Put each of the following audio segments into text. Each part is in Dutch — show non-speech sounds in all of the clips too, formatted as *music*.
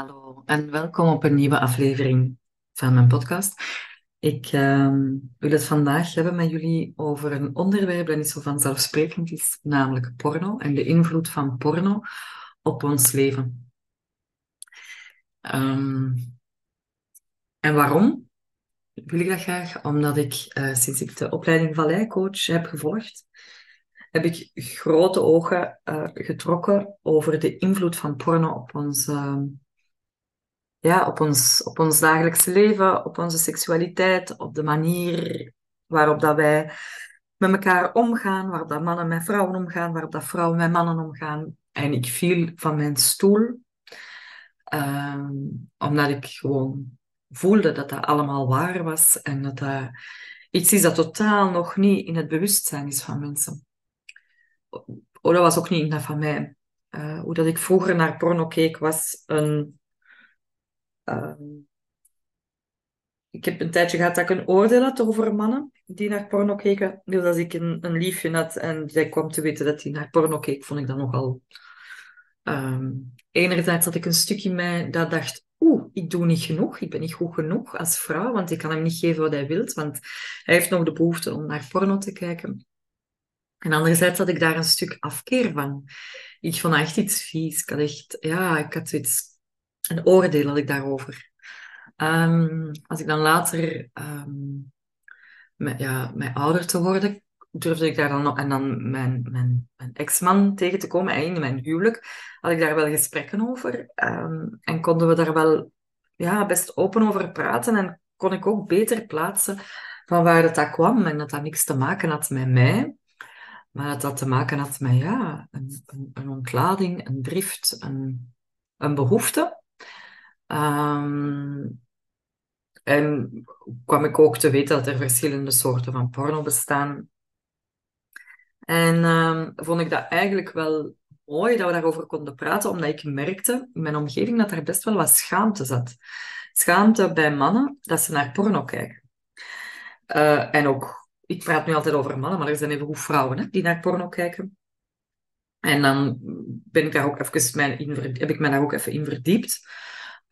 Hallo en welkom op een nieuwe aflevering van mijn podcast. Ik ehm, wil het vandaag hebben met jullie over een onderwerp dat niet zo vanzelfsprekend is, namelijk porno en de invloed van porno op ons leven. Ehm, en waarom wil ik dat graag? Omdat ik uh, sinds ik de opleiding Valleicoach heb gevolgd, heb ik grote ogen uh, getrokken over de invloed van porno op ons ja, op, ons, op ons dagelijkse leven, op onze seksualiteit, op de manier waarop dat wij met elkaar omgaan, waarop dat mannen met vrouwen omgaan, waarop dat vrouwen met mannen omgaan. En ik viel van mijn stoel, ehm, omdat ik gewoon voelde dat dat allemaal waar was en dat dat iets is dat totaal nog niet in het bewustzijn is van mensen. Oh, dat was ook niet in dat van mij. Uh, hoe dat ik vroeger naar porno keek, was een Ehm, ik heb een tijdje gehad dat ik een oordeel had over mannen die naar porno keken. Dus als ik een, een liefje had en zij kwam te weten dat hij naar porno keek, vond ik dat nogal... Um, enerzijds had ik een stukje mij dat dacht, oeh, ik doe niet genoeg, ik ben niet goed genoeg als vrouw, want ik kan hem niet geven wat hij wil, want hij heeft nog de behoefte om naar porno te kijken. En anderzijds had ik daar een stuk afkeer van. Ik vond echt iets vies. Ik had echt, ja, ik had zoiets een oordeel had ik daarover. Um, als ik dan later, um, met, ja, met ouder te worden, durfde ik daar dan nog, en dan mijn, mijn, mijn ex-man tegen te komen, en in mijn huwelijk, had ik daar wel gesprekken over. Um, en konden we daar wel ja, best open over praten. En kon ik ook beter plaatsen van waar het dat kwam. En dat dat niks te maken had met mij. Maar dat dat te maken had met ja, een, een, een ontlading, een drift, een, een behoefte. Um, en kwam ik ook te weten dat er verschillende soorten van porno bestaan. En um, vond ik dat eigenlijk wel mooi dat we daarover konden praten, omdat ik merkte in mijn omgeving dat er best wel wat schaamte zat. Schaamte bij mannen dat ze naar porno kijken. Uh, en ook, ik praat nu altijd over mannen, maar er zijn even goed vrouwen hè, die naar porno kijken. En dan ben ik daar ook even mijn heb ik mij daar ook even in verdiept.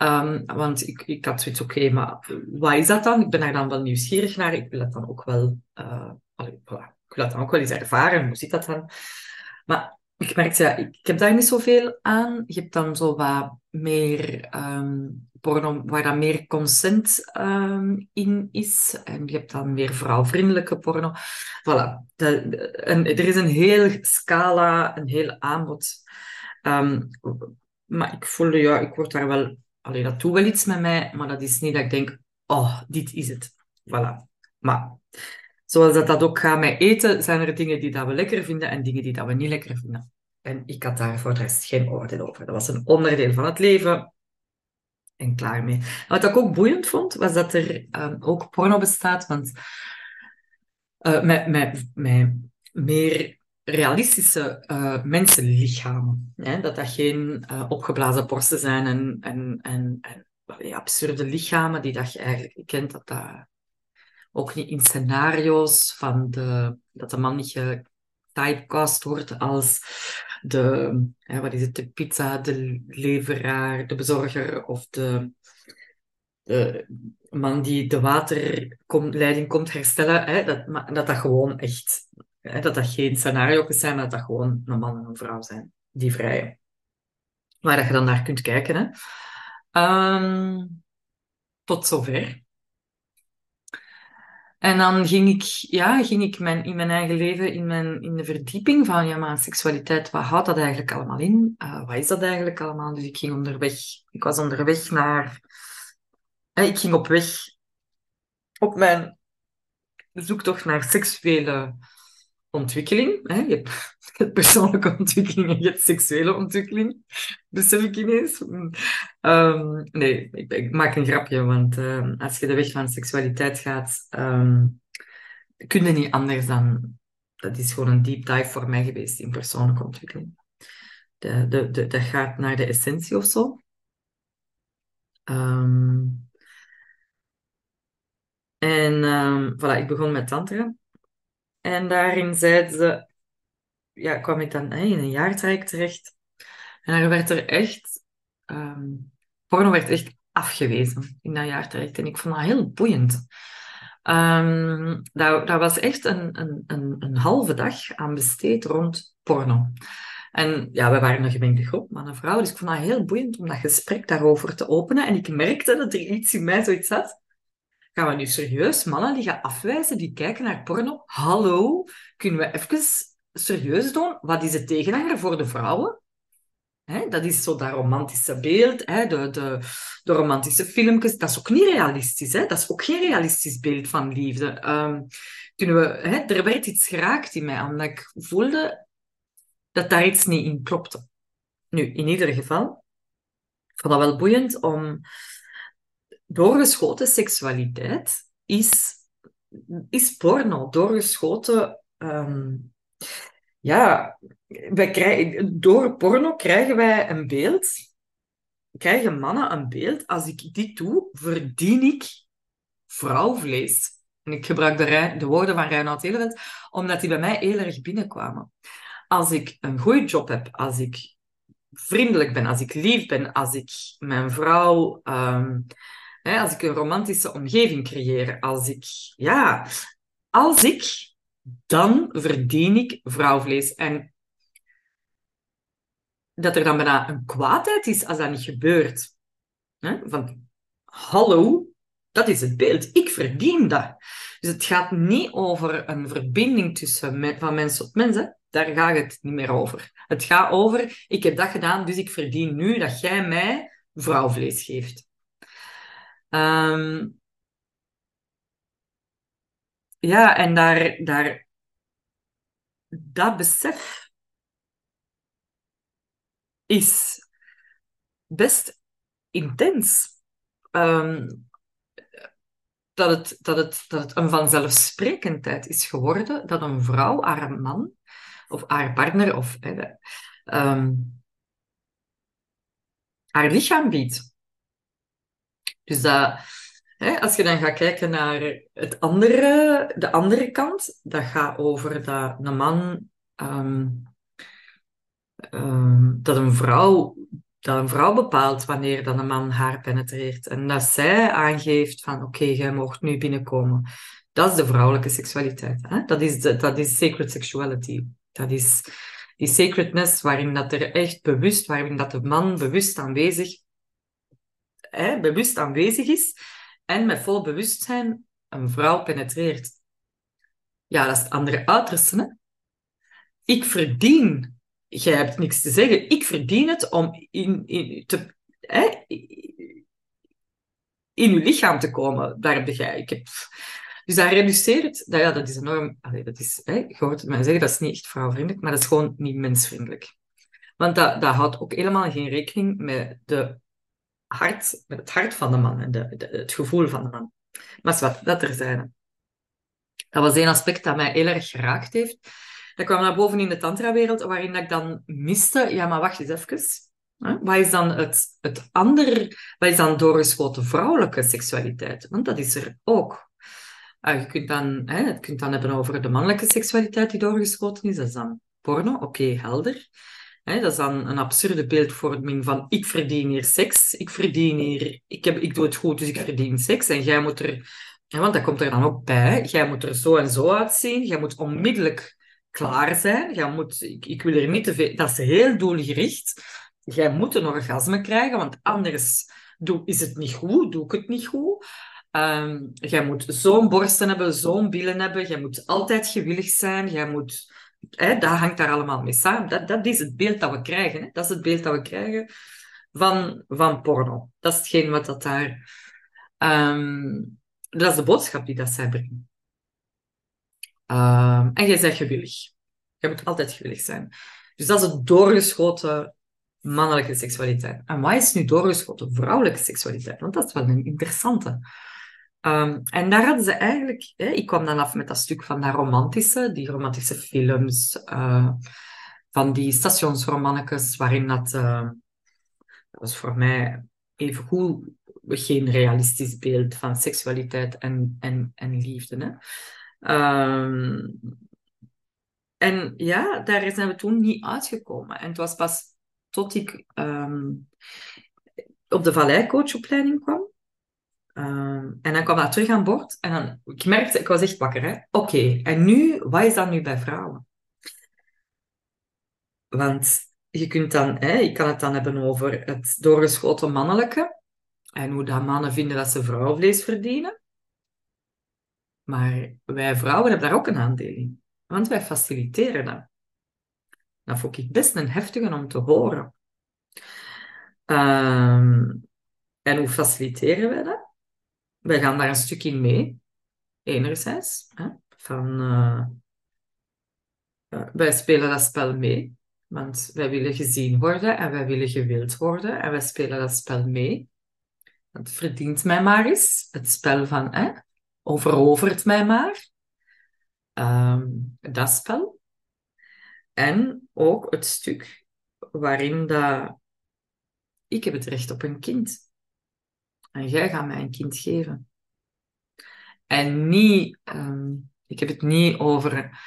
Um, want ik, ik had zoiets, oké, maar wat is dat dan? Ik ben daar dan wel nieuwsgierig naar. Ik wil dat dan ook wel, uh, ik wil dat dan ook wel eens ervaren. Hoe zit dat dan? Maar ik merkte, ja, ik, heb daar niet zoveel aan. Je hebt dan zo wat meer um, porno waar dan meer consent um, in is. En je hebt dan meer vrouwvriendelijke porno. Voilà. Er is een heel scala, een heel aanbod. Um, maar ik voelde, ja, ik word daar wel Allee, dat doet wel iets met mij, maar dat is niet dat ik denk, oh, dit is het. Voilà. Maar zoals dat, dat ook gaat met eten, zijn er dingen die dat we lekker vinden en dingen die dat we niet lekker vinden. En ik had daar voor de rest geen oordeel over. Dat was een onderdeel van het leven. En klaar mee. Wat ik ook boeiend vond, was dat er um, ook porno bestaat. Want uh, met, met, met meer realistische uh, mensenlichamen. Dat dat geen uh, opgeblazen borsten zijn en, en, en, en absurde lichamen die dat je eigenlijk kent. Dat dat ook niet in scenario's van de, dat de man niet getypecast wordt als de, hè, wat is het, de pizza, de leveraar, de bezorger of de, de man die de waterleiding komt herstellen. Hè? Dat, dat dat gewoon echt dat dat geen scenario is zijn, maar dat dat gewoon een man en een vrouw zijn die vrijen. Waar je dan naar kunt kijken. Hè. Um, tot zover. En dan ging ik, ja, ging ik mijn, in mijn eigen leven, in, mijn, in de verdieping van ja, maar seksualiteit, wat houdt dat eigenlijk allemaal in? Uh, wat is dat eigenlijk allemaal? Dus ik ging onderweg, ik was onderweg naar, ik ging op weg op mijn zoektocht naar seksuele ontwikkeling. Hè? Je hebt *laughs* persoonlijke ontwikkeling en je hebt seksuele ontwikkeling. Besef ik ineens. Um, nee, ik, maak een grapje, want uh, als je de weg van seksualiteit gaat, um, kun je niet anders dan... Dat is gewoon een deep dive voor mij geweest in persoonlijke ontwikkeling. De, de, de, dat gaat naar de essentie of zo. En voilà, ik begon met tantra. En daarin zeiden ze, ja, kwam ik dan in een jaartraject terecht. En daar werd er echt um, porno werd echt afgewezen in dat jaar terecht. En ik vond dat heel boeiend. Um, daar, daar was echt een, een, een, een halve dag aan besteed rond porno. En ja, we waren een gemengde groep, man en vrouw. Dus ik vond dat heel boeiend om dat gesprek daarover te openen. En ik merkte dat er iets in mij zoiets had. Gaan we nu serieus mannen die gaan afwijzen, die kijken naar porno? Hallo, kunnen we even serieus doen? Wat is het tegenhanger voor de vrouwen? dat is zo dat romantische beeld, de, de, de, romantische filmpjes. Dat is ook niet realistisch. Dat is ook geen realistisch beeld van liefde. Um, kunnen we, er werd iets geraakt in mij, omdat ik voelde dat daar iets niet in klopte. Nu, in ieder geval, ik vond dat wel boeiend om doorgeschoten seksualiteit is, is porno. Doorgeschoten, um, ja, krijgen, door porno krijgen wij een beeld, krijgen mannen een beeld. Als ik dit doe, verdien ik vrouwvlees. Ik gebruik de, de woorden van Reinhard Eleveld, omdat die bij mij heel erg binnenkwamen. Als ik een goede job heb, als ik vriendelijk ben, als ik lief ben, als ik mijn vrouw, um, hè, als ik een romantische omgeving creëer, als ik, ja, als ik, dan verdien ik vrouwvlees. En dat er dan bijna een kwaadheid is als dat niet gebeurt. Hè? Van, hallo, dat is het beeld. Ik verdien dat. Dus het gaat niet over een verbinding tussen van mens tot mens. Hè? Daar gaat het niet meer over. Het gaat over, ik heb dat gedaan, dus ik verdien nu dat jij mij vrouwvlees geeft. Um, ja, en daar, daar, dat besef is best intens. Um, dat, het, dat, het, dat het een vanzelfsprekendheid is geworden dat een vrouw haar man of haar partner of um, haar lichaam biedt. Dus dat, hè, als je dan gaat kijken naar het andere, de andere kant, dat gaat over dat een man, um, um, dat een vrouw dat een vrouw bepaalt wanneer dan een man haar penetreert. En dat zij aangeeft van oké, jij mag nu binnenkomen. Dat is de vrouwelijke seksualiteit. Hè? Dat, is dat is sacred sexuality. Dat is die sacredness waarin dat er echt bewust, waarin dat de man bewust aanwezig, bewust aanwezig is en met vol bewustzijn een vrouw penetreert. Ja, dat is het andere uiterste. Ik verdien jij hebt niks te zeggen. Ik verdien het om in, in, te, hè, in uw lichaam te komen. Daar heb jij. Ik heb, dus dat reduceert, dat, ja, dat is enorm. Allee, dat is, hè, je hoort mij zeggen, dat is niet echt vrouwvriendelijk, maar dat is gewoon niet mensvriendelijk. Want dat, dat houdt ook helemaal geen rekening met, de hart, met het hart van de man en de, het gevoel van de man. Maar wat, dat er zijn. Dat was één aspect dat mij heel erg geraakt heeft. Dat kwam naar boven in de tantra-wereld, waarin ik dan miste, ja, maar wacht eens even. Wat is dan het, het andere, wat is dan doorgeschoten vrouwelijke seksualiteit? Want dat is er ook. Uh, je kunt dan, hè, het kunt dan hebben over de mannelijke seksualiteit die doorgeschoten is, dat is dan porno, oké, helder. Dat is dan een absurde beeldvorming van ik verdien hier seks, ik verdien hier, ik, heb, ik doe het goed, dus ik verdien seks. En jij moet er, want dat komt er dan ook bij, jij moet er zo en zo uitzien, jij moet onmiddellijk klaar zijn. Jij moet, ik, wil er niet te veel... Dat is heel doelgericht. Jij moet een orgasme krijgen, want anders doe, is het niet goed, doe ik het niet goed. Um, jij moet zo'n borsten hebben, zo'n billen hebben. Jij moet altijd gewillig zijn. Jij moet... Hè, dat hangt daar allemaal mee samen. Dat, dat is het beeld dat we krijgen. Hè. Dat is het beeld dat we krijgen van, van porno. Dat is hetgeen wat dat daar... Um, dat is de boodschap die dat zij brengen. Um, en jij bent gewillig. Je moet altijd gewillig zijn. Dus dat is het doorgeschoten mannelijke seksualiteit. En wat is nu doorgeschoten vrouwelijke seksualiteit? Want dat is wel een interessante. Um, en daar hadden ze eigenlijk... Hè, ik kwam dan af met dat stuk van dat romantische, die romantische films, uh, van die stationsromannetjes, waarin dat... Uh, dat was voor mij even goed geen realistisch beeld van seksualiteit en, en, en liefde. Hè? Um, en ja, daar zijn we toen niet uitgekomen. En het was pas tot ik um, op de Vallei-coachopleiding kwam. Ehm, en dan kwam dat terug aan boord. En dan, ik merkte, ik was echt wakker. Oké, en nu, wat is dat nu bij vrouwen? Want je kunt dan, hè, ik kan het dan hebben over het doorgeschoten mannelijke. En hoe dat mannen vinden dat ze vrouwenvlees verdienen. Maar wij vrouwen hebben daar ook een aandeel in. Want wij faciliteren dat. Dat vond ik best een heftige om te horen. Ehm, en hoe faciliteren wij dat? Wij gaan daar een stuk in mee. Enerzijds. Hè, van, uh, wij spelen dat spel mee. Want wij willen gezien worden en wij willen gewild worden. En wij spelen dat spel mee. Het verdient mij maar eens. Het spel van, hè, overovert mij maar. Um, dat spel. En ook het stuk waarin dat ik heb het recht op een kind. En jij gaat mij een kind geven. En niet, um, ik heb het niet over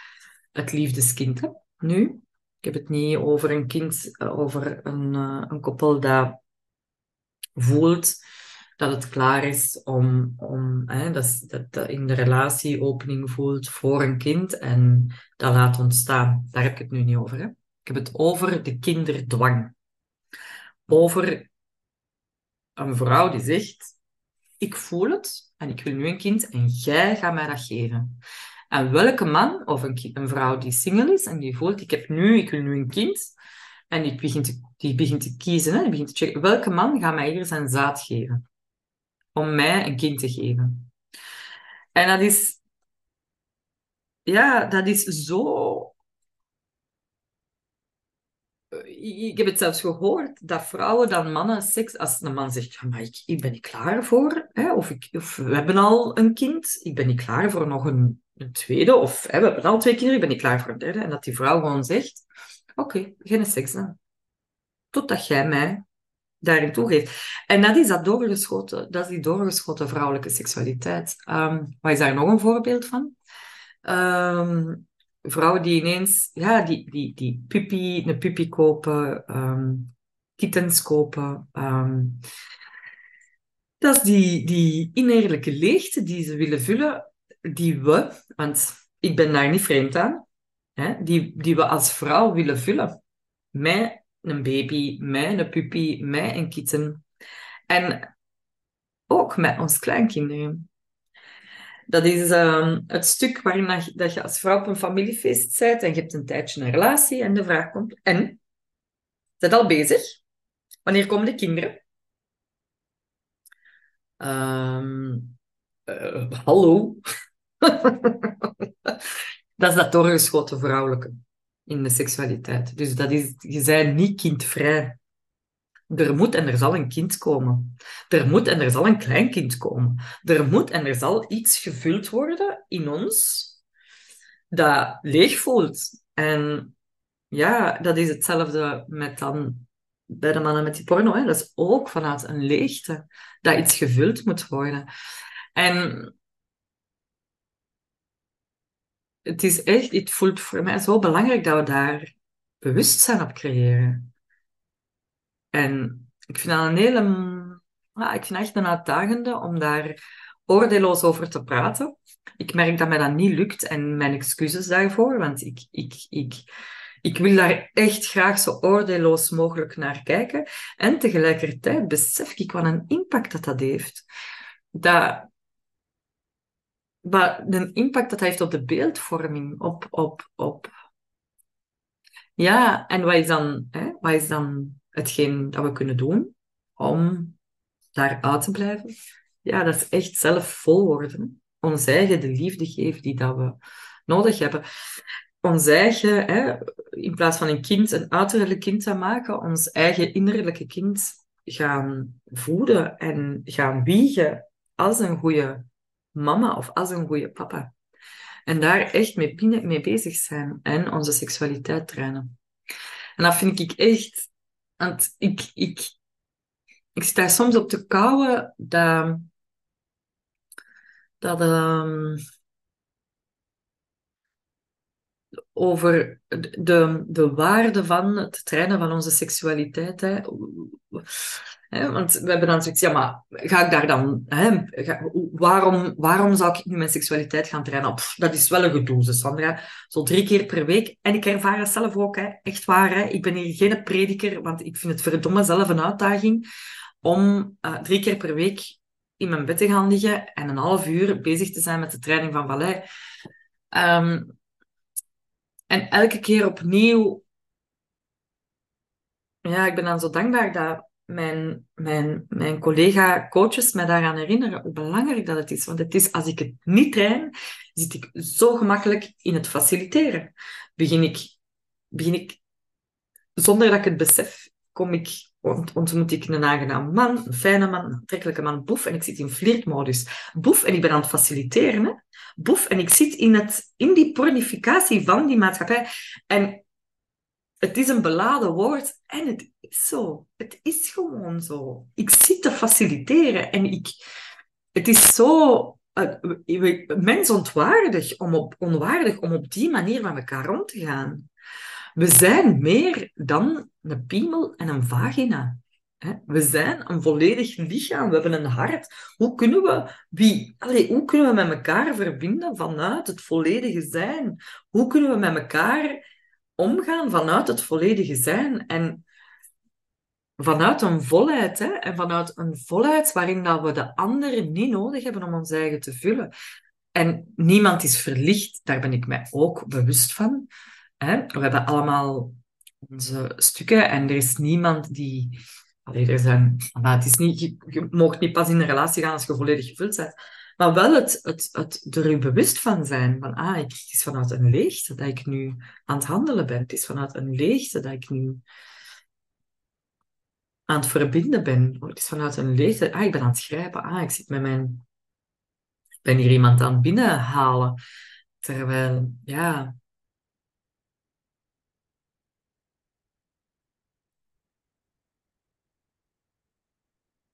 het liefdeskind nu. Ik heb het niet over een kind, eh, over een, uh, een koppel dat voelt dat het klaar is om, om hè, dat, dat, dat in de relatie opening voelt voor een kind en dat laat ontstaan. Daar heb ik het nu niet over. Hè. Ik heb het over de kinderdwang. Over een vrouw die zegt, ik voel het en ik wil nu een kind en jij gaat mij dat geven. En welke man of een, een vrouw die single is en die voelt, ik heb nu, ik wil nu een kind, en die begint te, die begint te kiezen, hè, die begint te checken, welke man gaat mij hier zijn zaad geven? Om mij een kind te geven. En dat is, ja, dat is zo ik heb het zelfs gehoord dat vrouwen dan mannen seks, als een man zegt, ja, maar ik, ben niet klaar voor, hè, of, ik, of we hebben al een kind, ik ben niet klaar voor nog een, een tweede, of hè, we hebben al twee kinderen, ik ben niet klaar voor een derde, en dat die vrouw gewoon zegt, oké, geen seks dan. Totdat jij mij daarin toegeeft. En dat is dat doorgeschoten, dat is die doorgeschoten vrouwelijke seksualiteit. Um, wat is daar nog een voorbeeld van? Um, vrouwen die ineens, ja, die, die, die puppy, een puppy kopen, um, kittens kopen. Um, dat is die, die innerlijke leegte die ze willen vullen, die we, want ik ben daar niet vreemd aan, hè, die, die we als vrouw willen vullen. Met een baby, met een puppy, met een kitten. En ook met ons kleinkinderen. Dat is um, het stuk waarin dat je, als vrouw op een familiefeest bent en je hebt een tijdje een relatie en de vraag komt, en? Zet al bezig? Wanneer komen de kinderen? Um, uh, hallo? *laughs* dat is dat doorgeschoten vrouwelijke in de seksualiteit. Dus dat is, je bent niet kindvrij. Er moet en er zal een kind komen. Er moet en er zal een kleinkind komen. Er moet en er zal iets gevuld worden in ons dat leeg voelt. En ja, dat is hetzelfde met dan bij de mannen met die porno. Dat is ook vanuit een leegte dat iets gevuld moet worden. En het is echt, het voelt voor mij zo belangrijk dat we daar bewustzijn op creëren. En ik vind dat een hele, ja, ik vind echt een uitdagende om daar oordeelloos over te praten. Ik merk dat mij dat niet lukt en mijn excuses daarvoor, want ik, ik, ik, ik wil daar echt graag zo oordeelloos mogelijk naar kijken. En tegelijkertijd besef ik wat een impact dat dat heeft. Dat, wat een impact dat, dat heeft op de beeldvorming, op, op, op... Ja, en wat is dan, hè, wat is dan hetgeen dat we kunnen doen om daar uit te blijven, ja, dat is echt zelf vol worden. Ons eigen de liefde geven die dat we nodig hebben. Ons eigen, hè, in plaats van een kind, een uiterlijk kind te maken, ons eigen innerlijke kind gaan voeden en gaan wiegen als een goede mama of als een goede papa. En daar echt mee, mee bezig zijn en onze seksualiteit trainen. En dat vind ik echt want ik, ik, ik sta soms op te kouwen dat, dat um, over de, de waarde van het trainen van onze seksualiteit. Hè. Want we hebben dan zoiets, ja, maar ga ik daar dan... Hè, waarom, waarom zou ik nu mijn seksualiteit gaan trainen? Dat is wel een gedoe, Sandra. Zo drie keer per week. En ik ervaar het zelf ook, hè. echt waar. Hè. Ik ben hier geen prediker, want ik vind het verdomme zelf een uitdaging om uh, drie keer per week in mijn bed te gaan liggen en een half uur bezig te zijn met de training van ballet. Um, en elke keer opnieuw, ja, ik ben dan zo dankbaar dat mijn, mijn, mijn collega-coaches mij daaraan herinneren hoe belangrijk dat het is. Want het is, als ik het niet train, zit ik zo gemakkelijk in het faciliteren. Begin ik, begin ik zonder dat ik het besef, kom ik, ontmoet ik een aangenaam man, een fijne man, een aantrekkelijke man, boef, en ik zit in flirtmodus. Boef, en ik ben aan het faciliteren. Hè? Boef, en ik zit in, het, in die pornificatie van die maatschappij. En het is een beladen woord, en het is zo. Het is gewoon zo. Ik zit te faciliteren, en ik... Het is zo uh, mensontwaardig om op, onwaardig om op die manier met elkaar om te gaan. We zijn meer dan een piemel en een vagina. We zijn een volledig lichaam, we hebben een hart. Hoe kunnen we, wie, allez, hoe kunnen we met elkaar verbinden vanuit het volledige zijn? Hoe kunnen we met elkaar omgaan vanuit het volledige zijn? En vanuit een volheid, hè? en vanuit een volheid waarin dat we de anderen niet nodig hebben om ons eigen te vullen. En niemand is verlicht, daar ben ik mij ook bewust van. Hè? We hebben allemaal onze stukken en er is niemand die... Allee, er zijn, maar het is niet, je, je mag niet pas in een relatie gaan als je volledig gevuld bent. Maar wel het, het, het er bewust van zijn. Van, ah, het is vanuit een leegte dat ik nu aan het handelen ben. Het is vanuit een leegte dat ik nu aan het verbinden ben. Het is vanuit een leegte. Ah, ik ben aan het schrijven. Ah, ik zit met mijn... Ik ben hier iemand aan het binnenhalen. Terwijl, ja,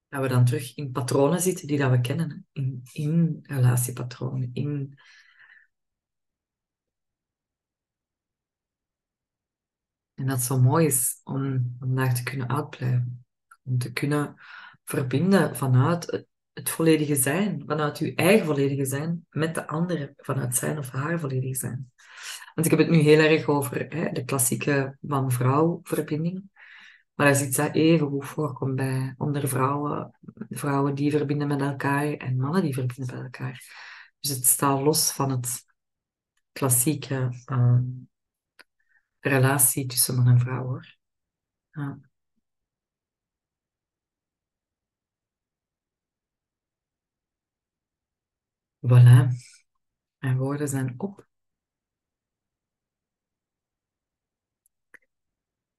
dat we dan terug in patronen zitten die dat we kennen. In, in relatiepatronen, in... En dat zo mooi is om, om daar te kunnen uitblijven. Om te kunnen verbinden vanuit het, volledige zijn, vanuit uw eigen volledige zijn, met de andere, vanuit zijn of haar volledige zijn. Want ik heb het nu heel erg over hè, de klassieke man-vrouw verbinding. Maar dat is iets dat even goed voorkomt bij onder vrouwen. Vrouwen die verbinden met elkaar en mannen die verbinden met elkaar. Dus het staat los van het klassieke uh, relatie tussen man en vrouw hoor. Ja. Voilà. Mijn woorden zijn op.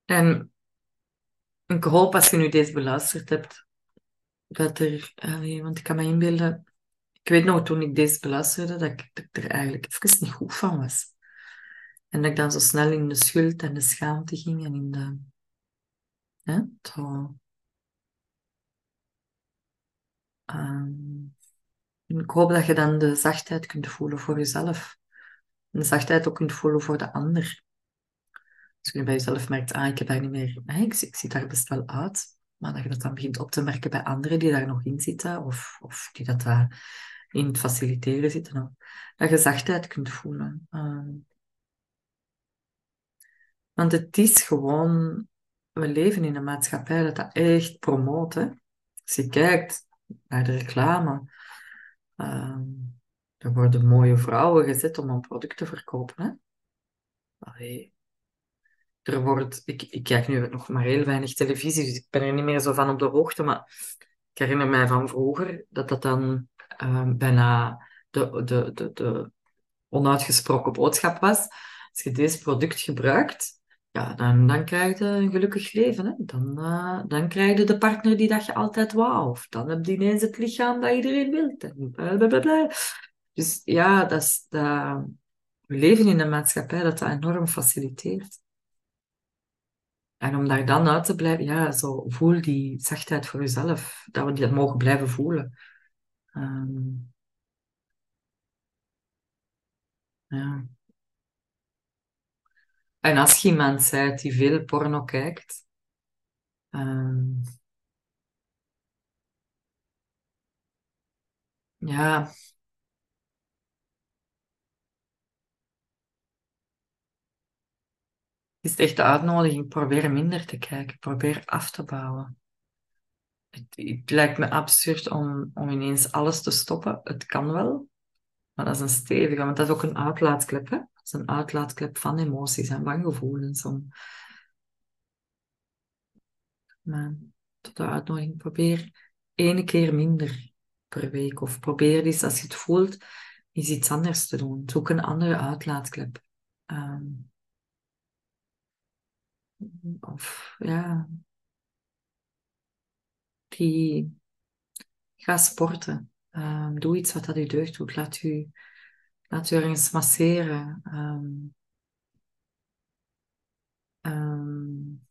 En ik hoop als je nu deze beluisterd hebt, dat er, want ik kan me inbeelden, ik weet nog toen ik deze beluisterde, dat ik, er eigenlijk even niet goed van was. En dat ik dan zo snel in de schuld en de schaamte ging en in de, hè, zo, um, ik hoop dat je dan de zachtheid kunt voelen voor jezelf. En de zachtheid ook kunt voelen voor de ander. Als je bij jezelf merkt, ah, ik heb daar niet meer, ik, ik zie daar best wel uit, maar dat je dat dan begint op te merken bij anderen die daar nog in zitten, of, of die dat daar in het faciliteren zitten, dat je zachtheid kunt voelen. Ehm, want het is gewoon, we leven in een maatschappij dat dat echt promoot. Hè? Als je kijkt naar de reclame, uh, er worden mooie vrouwen gezet om een product te verkopen. Hè? Allee, er wordt, ik, ik kijk nu nog maar heel weinig televisie, dus ik ben er niet meer zo van op de hoogte. Maar ik herinner mij van vroeger dat dat dan uh, bijna de, de, de, de onuitgesproken boodschap was. Als je deze product gebruikt, ja, dan, dan krijg je een gelukkig leven. Hè? Dan, uh, dan krijg je de partner die dat je altijd wou. Of dan heb je ineens het lichaam dat iedereen wil. Blablabla. Dus ja, dat is, dat, we leven in een maatschappij dat dat enorm faciliteert. En om daar dan uit te blijven, ja, zo voel die zachtheid voor jezelf, dat we die mogen blijven voelen. Um, ja. En als je iemand bent die veel porno kijkt, ehm, ja, het is echt de uitnodiging, probeer minder te kijken, probeer af te bouwen. Het, lijkt me absurd om, om ineens alles te stoppen. Het kan wel, maar dat is een stevige, want dat is ook een uitlaatklep, hè? Dat is een uitlaatklep van emoties en van gevoelens. Om... Maar tot de uitnodiging, probeer ene keer minder per week. Of probeer eens, als je het voelt, eens iets anders te doen. Zoek een andere uitlaatklep. Um, of ja, ga sporten. Um, doe iets wat dat u deugd doet. Laat u, laat u ergens masseren. Um, um,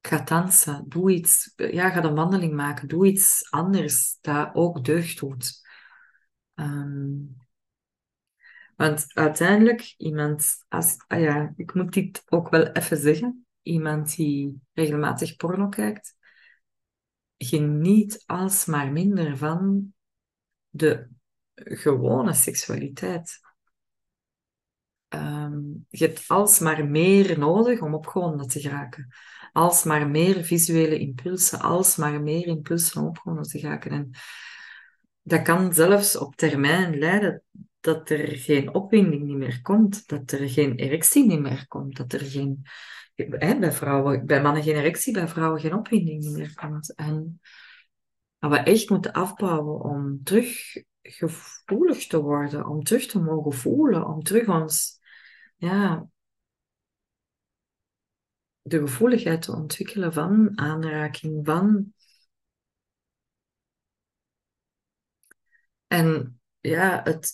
ga dansen. Doe iets. Ja, ga een wandeling maken. Doe iets anders dat ook deugd doet. Want uiteindelijk, iemand, als, ah ja, ik moet dit ook wel even zeggen. Iemand die regelmatig porno kijkt, geniet alsmaar minder van de gewone seksualiteit. Um, je hebt alsmaar meer nodig om opgewonden te geraken. Alsmaar meer visuele impulsen, alsmaar meer impulsen om opgewonden te geraken. En dat kan zelfs op termijn leiden dat er geen opwinding niet meer komt, dat er geen erectie niet meer komt, dat er geen hè, bij, vrouwen, bij mannen geen erectie, bij vrouwen geen opwinding meer komt. En we echt moeten afbouwen om terug gevoelig te worden, om terug te mogen voelen, om terug ons, ja, de gevoeligheid te ontwikkelen van aanraking, van. En ja, het,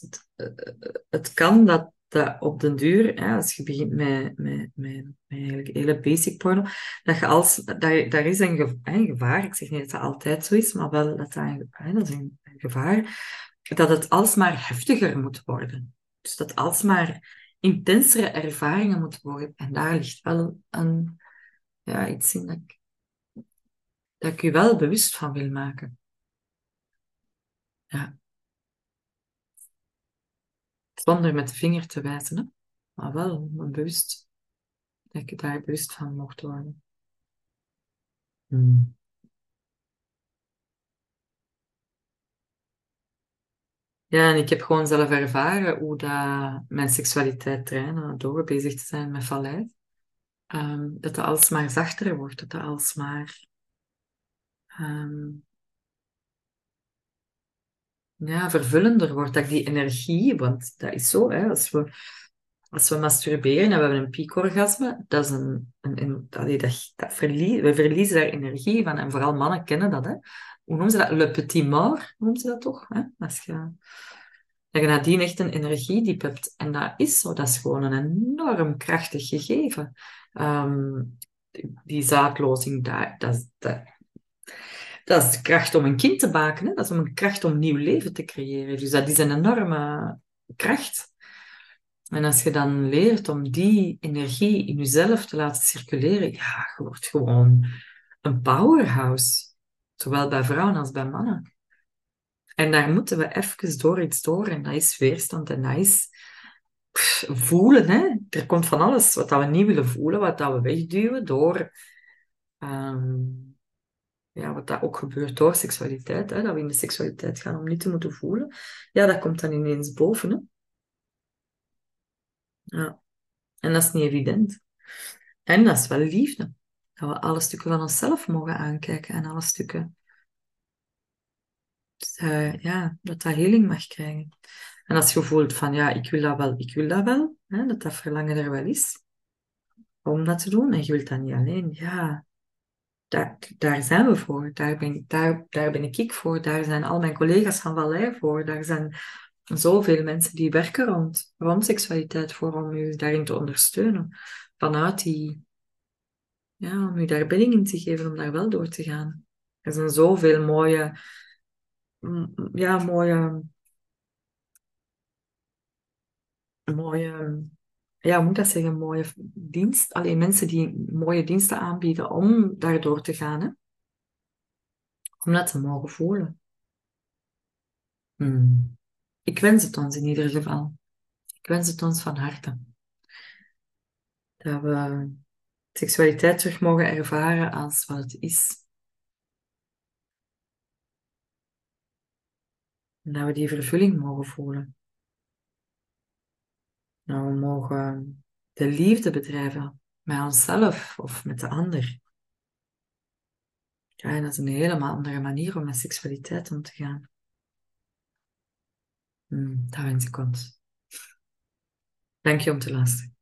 het, kan dat dat op den duur, hè, als je begint met, met, met, eigenlijk hele basic porno, dat je als, daar, daar is een, gevaar, ik zeg niet dat dat altijd zo is, maar wel dat dat, hè, dat is een, gevaar, dat het alsmaar heftiger moet worden. Dus dat alsmaar intensere ervaringen moeten worden. En daar ligt wel een, ja, iets in dat ik, dat ik je wel bewust van wil maken. Ja. Zonder met de vinger te wijzen, hè? maar wel bewust. Dat je daar bewust van mocht worden. Hmm. Ja, en ik heb gewoon zelf ervaren hoe dat mijn seksualiteit trainen, door bezig te zijn met vallei, um, dat het alsmaar zachter wordt, dat het alsmaar um, ja, vervullender wordt. Dat die energie, want dat is zo, hè, als we, als we masturberen en we hebben een piekorgasme, dat is een, een, een dat, dat, dat verlie we verliezen daar energie van. En vooral mannen kennen dat. Hè. Hoe noemen ze dat? Le petit mort, noemen ze dat toch? Hè? Als je, dat je nadien echt een energiediep hebt. En dat is zo, dat is gewoon een enorm krachtig gegeven. Um, die zaadlozing, daar, dat, dat is de kracht om een kind te baken. Hè? Dat is om een kracht om nieuw leven te creëren. Dus dat is een enorme kracht. En als je dan leert om die energie in jezelf te laten circuleren, ja, je wordt gewoon een powerhouse. Zowel bij vrouwen als bij mannen. En daar moeten we even door iets door. En dat is weerstand en dat is voelen. Hè? Er komt van alles wat we niet willen voelen, wat dat we wegduwen door um, ja, wat dat ook gebeurt door seksualiteit, hè, dat we in de seksualiteit gaan om niet te moeten voelen, ja, dat komt dan ineens boven. Hè? Ja. En dat is niet evident. En dat is wel liefde. Dat we alle stukken van onszelf mogen aankijken en alle stukken. Dus, uh, ja, dat dat heling mag krijgen. En als je voelt van, ja, ik wil dat wel, ik wil dat wel, hè, dat dat verlangen er wel is, om dat te doen. En je wilt dat niet alleen, ja, daar, daar zijn we voor. Daar ben, daar, daar ben ik voor. Daar zijn al mijn collega's van Vallei voor. Daar zijn zoveel mensen die werken rond, rond seksualiteit voor om u daarin te ondersteunen. Vanuit die, ja, om u daar bedding in te geven om daar wel door te gaan. Er zijn zoveel mooie, ja, mooie mooie, ja, hoe moet dat zeggen, mooie dienst. Alleen mensen die mooie diensten aanbieden om daardoor te gaan, hè? om dat te mogen voelen. Hmm. Ik wens het ons in ieder geval. Ik wens het ons van harte. Dat we seksualiteit terug mogen ervaren als wat het is. En dat we die vervulling mogen voelen. Nou, we mogen de liefde bedrijven met onszelf of met de ander. Ja, en dat is een helemaal andere manier om met seksualiteit om te gaan. Hmm, daar wens ik. Dank je om te luisteren.